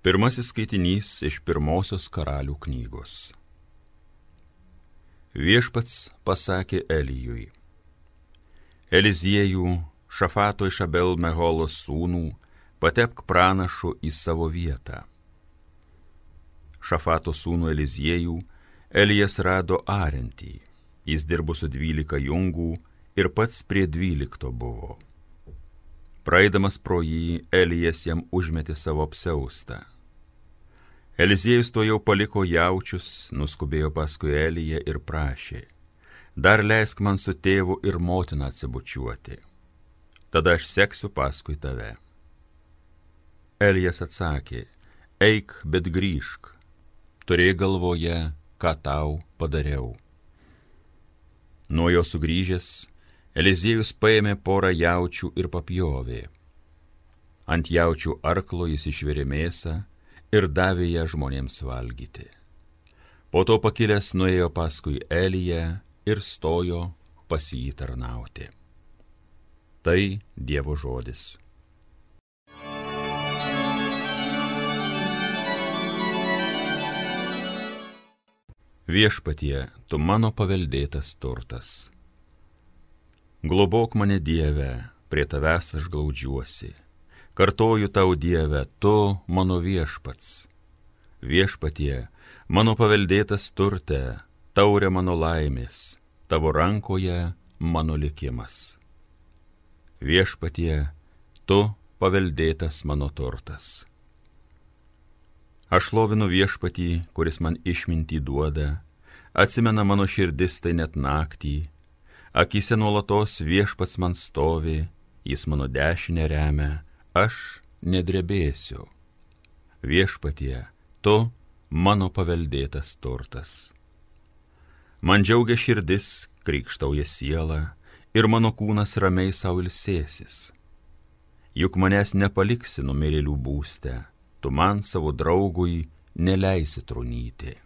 Pirmasis skaitinys iš pirmosios karalių knygos. Viešpats pasakė Elijui. Eliziejų, Šafato iš Abel Meholos sūnų, patepk pranašu į savo vietą. Šafato sūnų Eliziejų Elijas rado arintį, jis dirbo su dvylika jungų ir pats prie dvylikto buvo. Praeidamas pro jį, Elijas jam užmetė savo apseustą. Eliziejus to jau paliko jaučius, nuskubėjo paskui Eliją ir prašė, dar leisk man su tėvu ir motina atsibučiuoti, tada aš seksiu paskui tave. Elijas atsakė, eik, bet grįžk, turėk galvoje, ką tau padariau. Nuo jo sugrįžęs, Eliziejus paėmė porą jaučių ir papjovė. Ant jaučių arklo jis išvirė mėsą ir davė ją žmonėms valgyti. Po to pakilęs nuėjo paskui Eliją ir stojo pas jį tarnauti. Tai Dievo žodis. Viešpatie, tu mano paveldėtas turtas Globok mane Dieve, prie tavęs aš glaudžiuosi. Kartoju tau Dieve, tu mano viešpats. Viešpatie, mano paveldėtas turte, taurė mano laimės, tavo rankoje mano likimas. Viešpatie, tu paveldėtas mano turtas. Aš lovinu viešpatį, kuris man išmintį duoda, atsimena mano širdis tai net naktį, akise nuolatos viešpats man stovi, jis mano dešinę remia, aš nedrebėsiu. Viešpatie, tu mano paveldėtas turtas. Man džiaugia širdis, krikštauja siela ir mano kūnas ramiai savo ilsėsis. Juk manęs nepaliksi numirėlių būste, tu man savo draugui neleisi trunyti.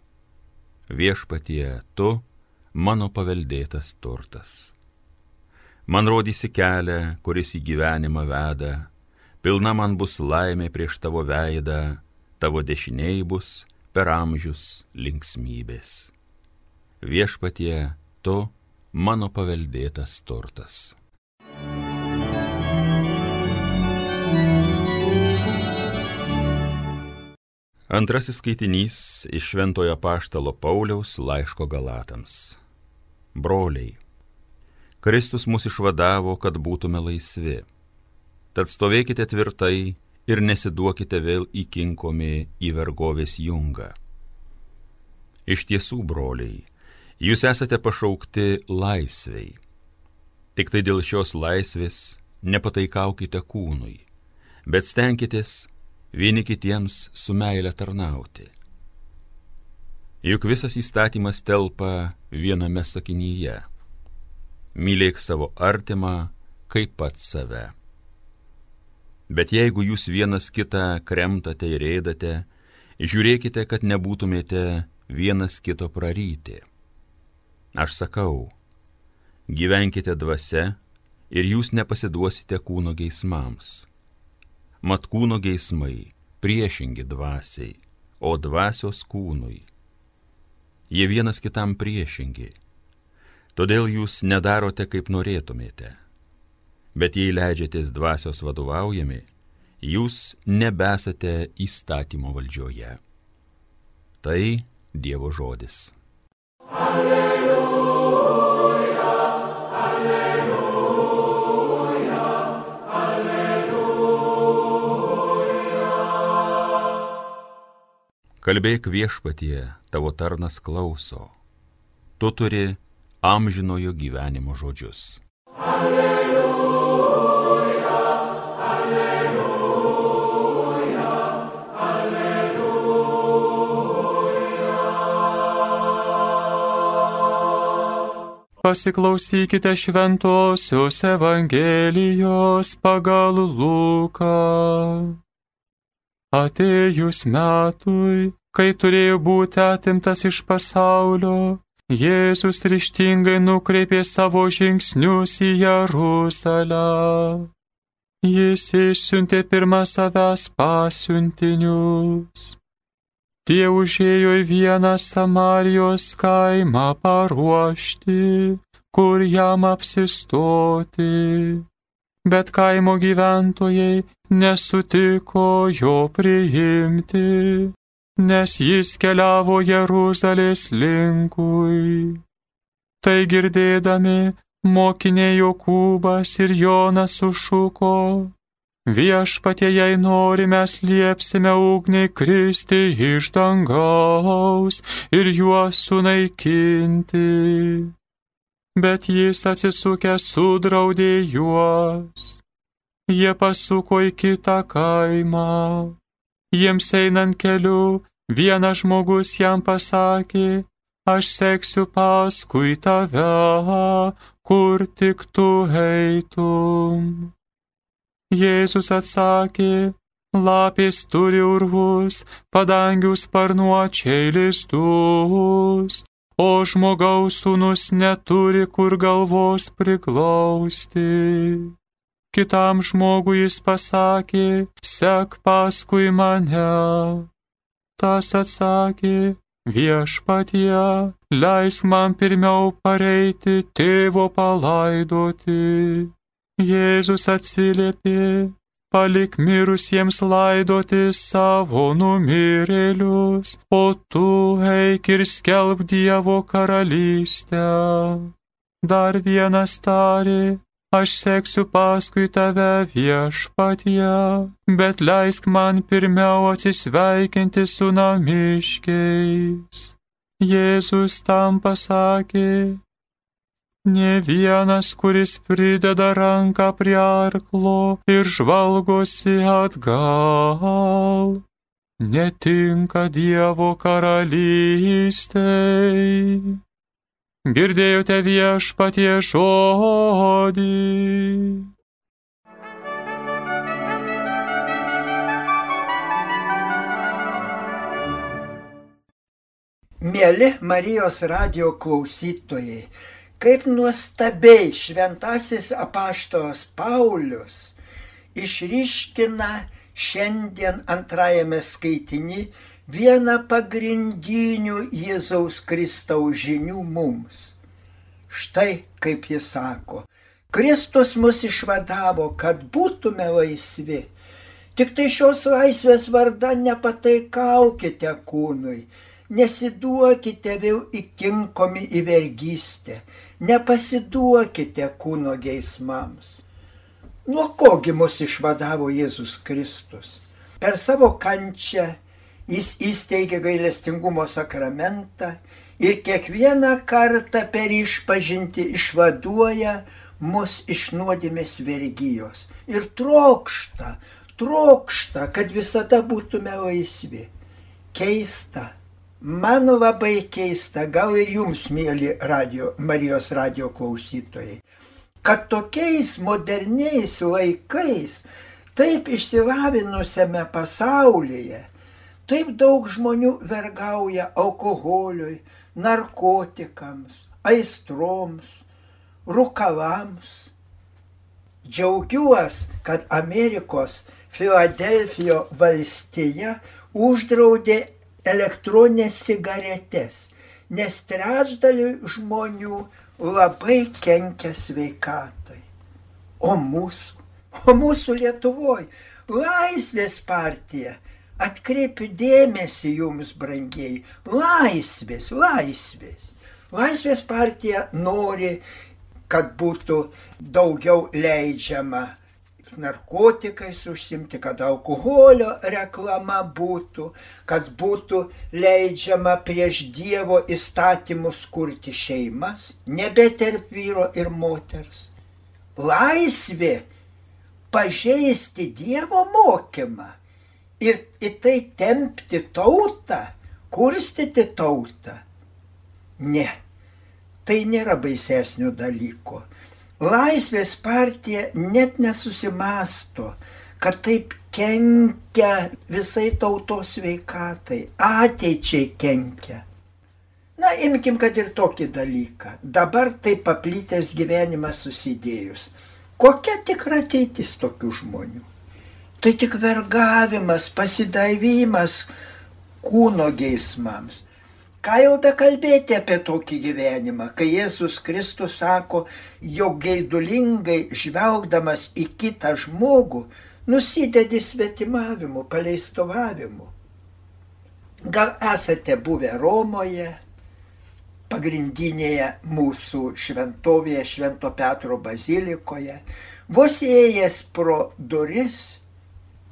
Viešpatie, tu mano paveldėtas turtas. Man rodysi kelią, kuris į gyvenimą veda, pilna man bus laimė prieš tavo veidą, tavo dešiniai bus per amžius linksmybės. Viešpatie, tu mano paveldėtas turtas. Antrasis skaitinys iš Šventojo Paštalo Pauliaus laiško Galatams broliai. Kristus mus išvadavo, kad būtume laisvi. Tad stovėkite tvirtai ir nesiduokite vėl įkinkomi į vergovės jungą. Iš tiesų, broliai, jūs esate pašaukti laisviai. Tik tai dėl šios laisvės nepataikaukite kūnui, bet stenkitės vieni kitiems su meile tarnauti. Juk visas įstatymas telpa viename sakinyje. Mylėk savo artimą kaip pat save. Bet jeigu jūs vienas kitą kremtate ir ėdate, žiūrėkite, kad nebūtumėte vienas kito praryti. Aš sakau, gyvenkite dvasia ir jūs nepasiduosite kūno geismams. Mat kūno geismai priešingi dvasiai, o dvasios kūnui jie vienas kitam priešingi. Todėl jūs nedarote, kaip norėtumėte. Bet jei leidžiatės dvasios vadovaujami, jūs nebesate įstatymo valdžioje. Tai Dievo žodis. Alleluja, alleluja, alleluja. Kalbėk viešpatie, tavo tarnas klauso. Tu turi amžinojo gyvenimo žodžius. Alleluja, alleluja, alleluja. Pasiklausykite šventosios Evangelijos pagal Luką. Atėjus metui, kai turėjo būti atimtas iš pasaulio, Jėzus ryštingai nukreipė savo žingsnius į Jeruzalę. Jis išsiuntė pirmą savęs pasiuntinius. Tie užėjo į vieną Samarijos kaimą paruošti, kur jam apsistoti. Bet kaimo gyventojai nesutiko jo priimti, nes jis keliavo Jeruzalės linkui. Tai girdėdami, mokiniai Jokūbas ir Jonas sušuko, Viešpatie, jei nori, mes liepsime ugniai kristi iš dangaus ir juos sunaikinti. Bet jis atsisukęs sudraudė juos. Jie pasuko į kitą kaimą. Jiems einant keliu, vienas žmogus jam pasakė, aš seksiu paskui tave, kur tik tu eitum. Jėzus atsakė, lapės turi urvus, padangių sparnuočiai lizdus, o žmogaus sūnus neturi kur galvos priglausti. Kitam žmogui jis pasakė, sek paskui mane. Tas atsakė, viešpatie, leisk man pirmiau pareiti tėvo palaidoti. Jėzus atsiliepė, palik mirusiems laidoti savo numirėlius, o tu eik ir skelb Dievo karalystę. Dar vienas tarė, aš seksiu paskui tave viešpatie, bet leisk man pirmiau atsisveikinti su namiškiais. Jėzus tam pasakė, Ne vienas, kuris prideda ranką prie arklo ir žvalgosi atgal, netinka Dievo karalystei. Girdėjote viešpatie žodį. Mėly Marijos radio klausytojai, kaip nuostabiai šventasis apaštos Paulius išryškina šiandien antrajame skaitini vieną pagrindinių Jėzaus Kristaus žinių mums. Štai kaip jis sako, Kristus mus išvadavo, kad būtume laisvi. Tik tai šios laisvės vardą nepataikaukite kūnui, nesiduokite vėl įkinkomi į vergystę, nepasiduokite kūno geismams. Nuo kogi mus išvadavo Jėzus Kristus? Per savo kančią jis įsteigė gailestingumo sakramentą ir kiekvieną kartą per išpažinti išvaduoja mus iš nuodėmės vergyjos ir trokšta, trokšta, kad visada būtume laisvi. Keista, Man labai keista, gal ir jums, mėly radio, Marijos radio klausytojai, kad tokiais moderniais laikais, taip išsilavinusiame pasaulyje, taip daug žmonių vergauja alkoholiui, narkotikams, aistroms, rukalams. Džiaugiuosi, kad Amerikos Filadelfijo valstija uždraudė elektroninės cigaretės, nes trečdaliui žmonių labai kenkia sveikatai. O mūsų, o mūsų Lietuvoje Laisvės partija, atkreipiu dėmesį jums, brangiai, laisvės, laisvės. Laisvės partija nori, kad būtų daugiau leidžiama narkotikais užsimti, kad alkoholio reklama būtų, kad būtų leidžiama prieš Dievo įstatymus kurti šeimas, nebe tarp vyro ir moters. Laisvė pažeisti Dievo mokymą ir į tai tempti tautą, kurstyti tautą. Ne, tai nėra baisesnio dalyko. Laisvės partija net nesusimasto, kad taip kenkia visai tautos veikatai, ateičiai kenkia. Na, imkim, kad ir tokį dalyką. Dabar taip paplitęs gyvenimas susidėjus. Kokia tikra ateitis tokių žmonių? Tai tik vergavimas, pasidavimas kūno geismams. Ką jau bekalbėti apie tokį gyvenimą, kai Jėzus Kristus sako, jog geidulingai žvelgdamas į kitą žmogų, nusidedi svetimavimu, paleistovavimu. Gal esate buvę Romoje, pagrindinėje mūsų šventovėje Švento Petro bazilikoje, vos įėjęs pro duris,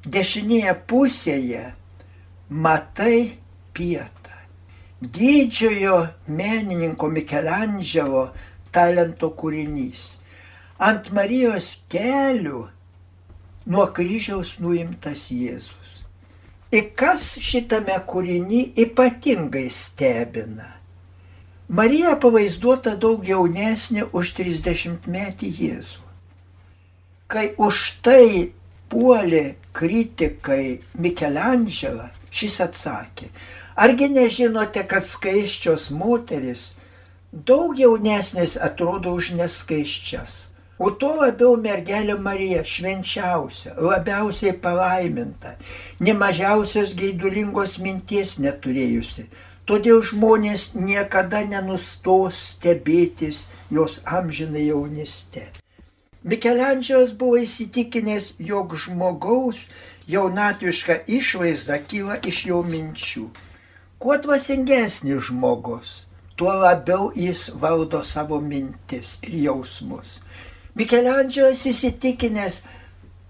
dešinėje pusėje matai pietą didžiojo menininko Mikelandželo talento kūrinys. Ant Marijos kelių nuo kryžiaus nuimtas Jėzus. Ir kas šitame kūrinį ypatingai stebina? Marija pavaizduota daug jaunesnė už 30 metį Jėzų. Kai už tai puolė kritikai Mikelandželą, šis atsakė, Argi nežinote, kad skaiščios moteris daug jaunesnės atrodo už neskaiščias? O tuo labiau mergelė Marija švenčiausia, labiausiai palaiminta, nemažiausios geidulingos minties neturėjusi. Todėl žmonės niekada nenustos stebėtis jos amžinai jauniste. Mikelandžiaus buvo įsitikinęs, jog žmogaus jaunatviška išvaizda kyla iš jo minčių. Kuo dvasingesnis žmogus, tuo labiau jis valdo savo mintis ir jausmus. Mikelandžiojas įsitikinęs,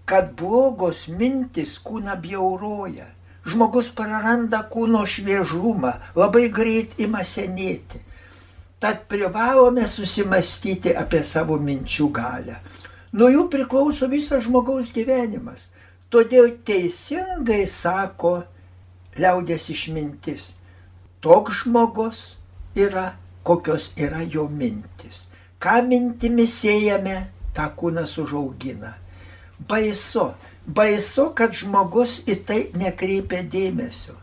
kad blogos mintis kūną bjauroja. Žmogus praranda kūno šviežumą, labai greit ima senėti. Tad privalome susimastyti apie savo minčių galę. Nuo jų priklauso visas žmogaus gyvenimas. Todėl teisingai sako liaudės išmintis toks žmogus yra, kokios yra jo mintis. Ką mintimis siejame, tą kūnas užaugina. Baisu, baisu, kad žmogus į tai nekreipia dėmesio.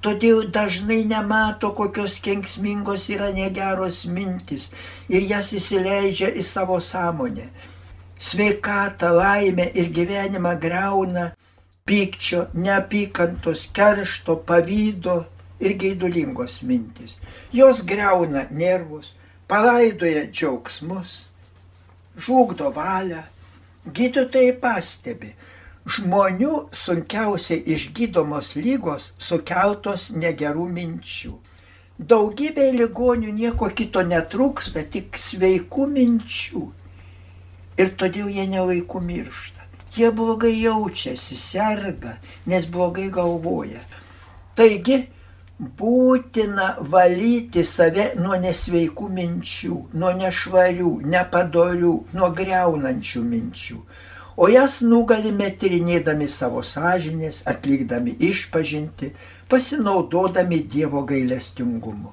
Todėl dažnai nemato, kokios kenksmingos yra negeros mintis ir jas įsileidžia į savo sąmonę. Sveikatą, laimę ir gyvenimą greuna pykčio, neapykantos, keršto, pavydo ir geidulingos mintis. Jos greuna nervus, palaidoja džiaugsmus, žlugdo valią. Gydytojai pastebi, žmonių sunkiausiai išgydomos lygos sukeltos negerų minčių. Daugybė ligonių nieko kito netrūksta, tik sveikų minčių. Ir todėl jie nelaiku miršta. Jie blogai jaučiasi, serga, nes blogai galvoja. Taigi būtina valyti save nuo nesveikų minčių, nuo nešvarių, nepadorių, nuo greunančių minčių. O jas nugalime tyrinėdami savo sąžinės, atlikdami išpažinti, pasinaudodami Dievo gailestingumu.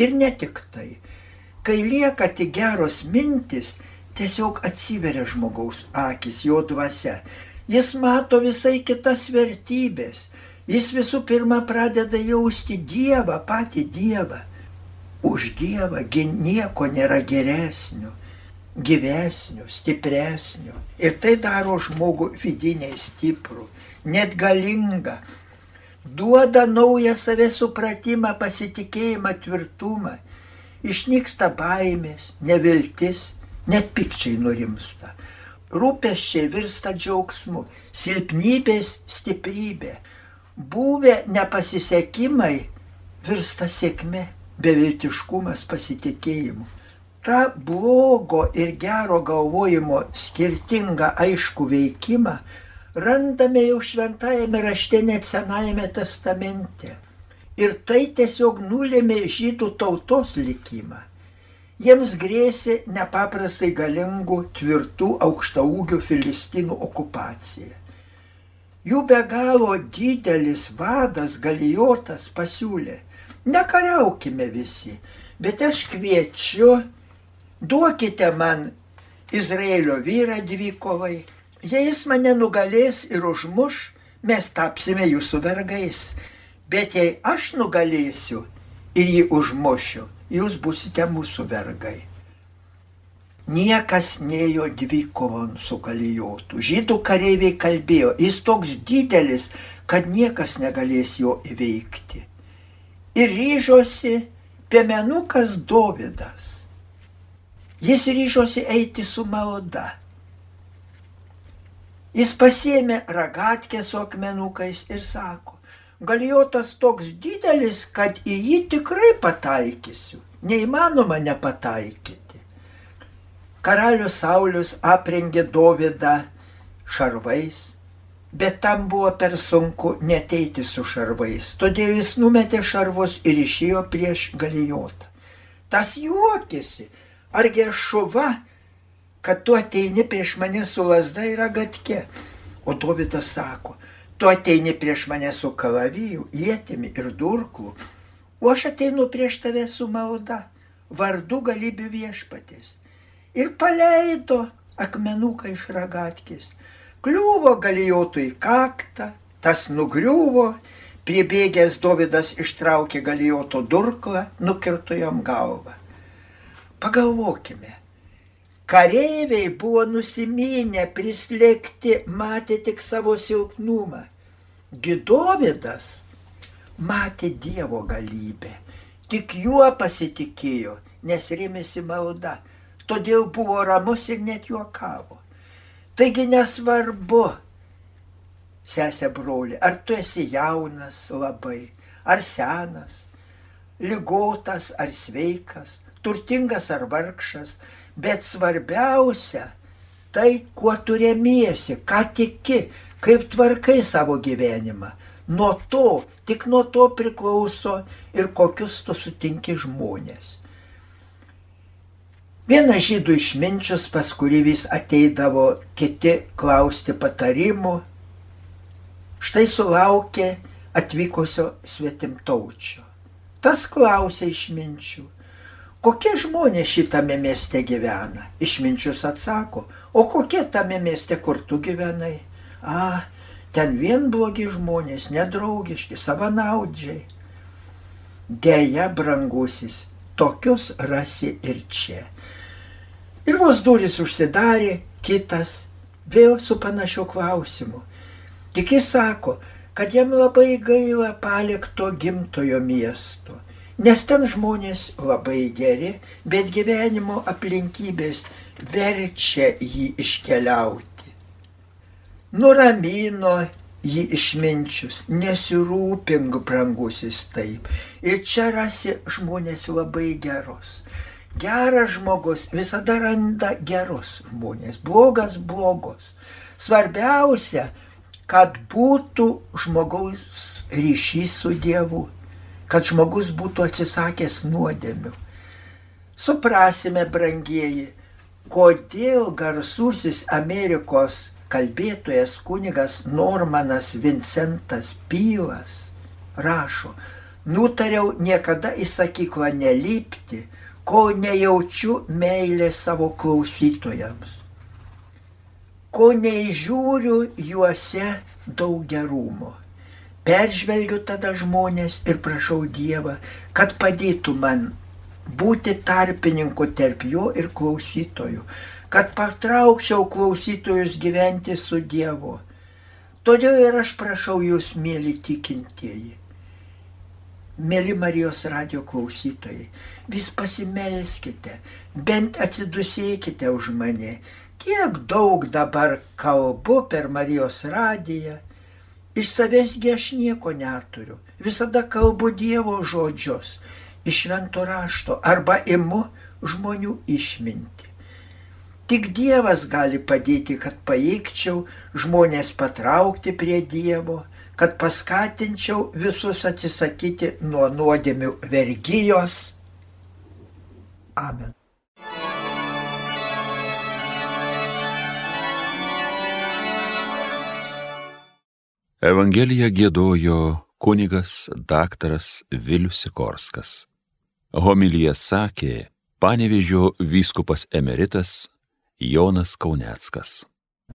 Ir ne tik tai. Kai lieka tik geros mintis, tiesiog atsiveria žmogaus akis, jo dvasia. Jis mato visai kitas vertybės Jis visų pirma pradeda jausti Dievą, patį Dievą. Už Dievą nieko nėra geresnio, gyvesnio, stipresnio. Ir tai daro žmogų vidiniai stiprų, net galingą. Duoda naują savę supratimą, pasitikėjimą, tvirtumą. Išnyksta baimės, neviltis, net pikčiai nurimsta. Rūpeščiai virsta džiaugsmu, silpnybės stiprybė buvę nepasisekimai virsta sėkme, beviltiškumas pasitikėjimu. Ta blogo ir gero galvojimo skirtingą aišku veikimą randame jau šventajame rašte net senajame testamente. Ir tai tiesiog nulėmė žydų tautos likimą. Jiems grėsė nepaprastai galingų, tvirtų, aukštaūgių filistinų okupacija. Jų be galo didelis vadas galijotas pasiūlė, nekariaukime visi, bet aš kviečiu, duokite man Izraelio vyrą dvikovai, jei jis mane nugalės ir užmuš, mes tapsime jūsų vergais, bet jei aš nugalėsiu ir jį užmušiu, jūs busite mūsų vergai. niekas neėjo dvikovon su galijotu. Žydų kareiviai kalbėjo, jis toks didelis, kad niekas negalės jo įveikti. Ir ryžosi piemenukas Dovydas. Jis ryžosi eiti su malda. Jis pasėmė ragatkę su akmenukais ir sako, galijotas toks didelis, kad į jį tikrai pataikysiu. Neįmanoma nepataikyti. Karalius Saulis aprengė Dovydą šarvais, bet tam buvo per sunku neteiti su šarvais. Todėl jis numetė šarvus ir išėjo prieš galijotą. Tas juokėsi, argi šuva, kad tu ateini prieš mane su lasda ir agatke. O Dovydas sako, tu ateini prieš mane su kalaviju, jėtimi ir durklu, o aš ateinu prieš tave su malda, vardu galybių viešpatės. Ir paleido akmenuką iš ragatkės. Kliuvo galijotų į kaktą, tas nugriuvo, pribėgęs Dovydas ištraukė galijoto durklą, nukirto jam galvą. Pagalvokime, Kareiviai buvo nusiminę, prislėgti, matė tik savo silpnumą. Gidovidas matė Dievo galybę, tik juo pasitikėjo, nes rėmėsi malda, todėl buvo ramus ir net juokavo. Taigi nesvarbu, sesė broli, ar tu esi jaunas labai, ar senas, lygotas ar sveikas, turtingas ar vargšas, Bet svarbiausia tai, kuo tu remiesi, ką tiki, kaip tvarkai savo gyvenimą. Nuo to, tik nuo to priklauso ir kokius tu sutinki žmonės. Vienas žydų išminčius, pas kurį vis ateidavo kiti klausti patarimų, štai sulaukė atvykusio svetimtaučio. Tas klausė išminčių, Kokie žmonės šitame mieste gyvena? Išminčius atsako, o kokie tame mieste, kur tu gyvenai? A, ten vien blogi žmonės, nedraugiški, savanaudžiai. Deja, brangusis, tokius rasi ir čia. Ir vos duris užsidarė, kitas vėl su panašiu klausimu. Tik jis sako, kad jam labai gaila palikto gimtojo miesto Nes ten žmonės labai geri, bet gyvenimo aplinkybės verčia jį iškeliauti. Nuramino jį išminčius, nesirūpink, brangusis taip. Ir čia rasi žmonės labai geros. Geras žmogus visada randa gerus žmonės, blogas blogos. Svarbiausia, kad būtų žmogaus ryšys su Dievu kad žmogus būtų atsisakęs nuodėmių. Suprasime, brangieji, kodėl garsusis Amerikos kalbėtojas kunigas Normanas Vincentas Pylas rašo, nutariau niekada į sakyklą nelipti, kol nejaučiu meilę savo klausytojams, kol neižiūriu juose daug gerumo. Peržvelgiu tada žmonės ir prašau Dievą, kad padėtų man būti tarpininku tarp jo ir klausytojų, kad patraukčiau klausytojus gyventi su Dievu. Todėl ir aš prašau jūs, mėly tikintieji, mėly Marijos radio klausytojai, vis pasimelskite, bent atsidusėkite už mane. Tiek daug dabar kalbu per Marijos radiją Iš savęsgi aš nieko neturiu. Visada kalbu Dievo žodžius iš švento rašto arba imu žmonių išminti. Tik Dievas gali padėti, kad paeikčiau žmonės patraukti prie Dievo, kad paskatinčiau visus atsisakyti nuo nuodėmių vergyjos. Amen. Evangeliją gėdojo kunigas daktaras Vilius Sikorskas. Homilyje sakė panevižio vyskupas emeritas Jonas Kauneckas.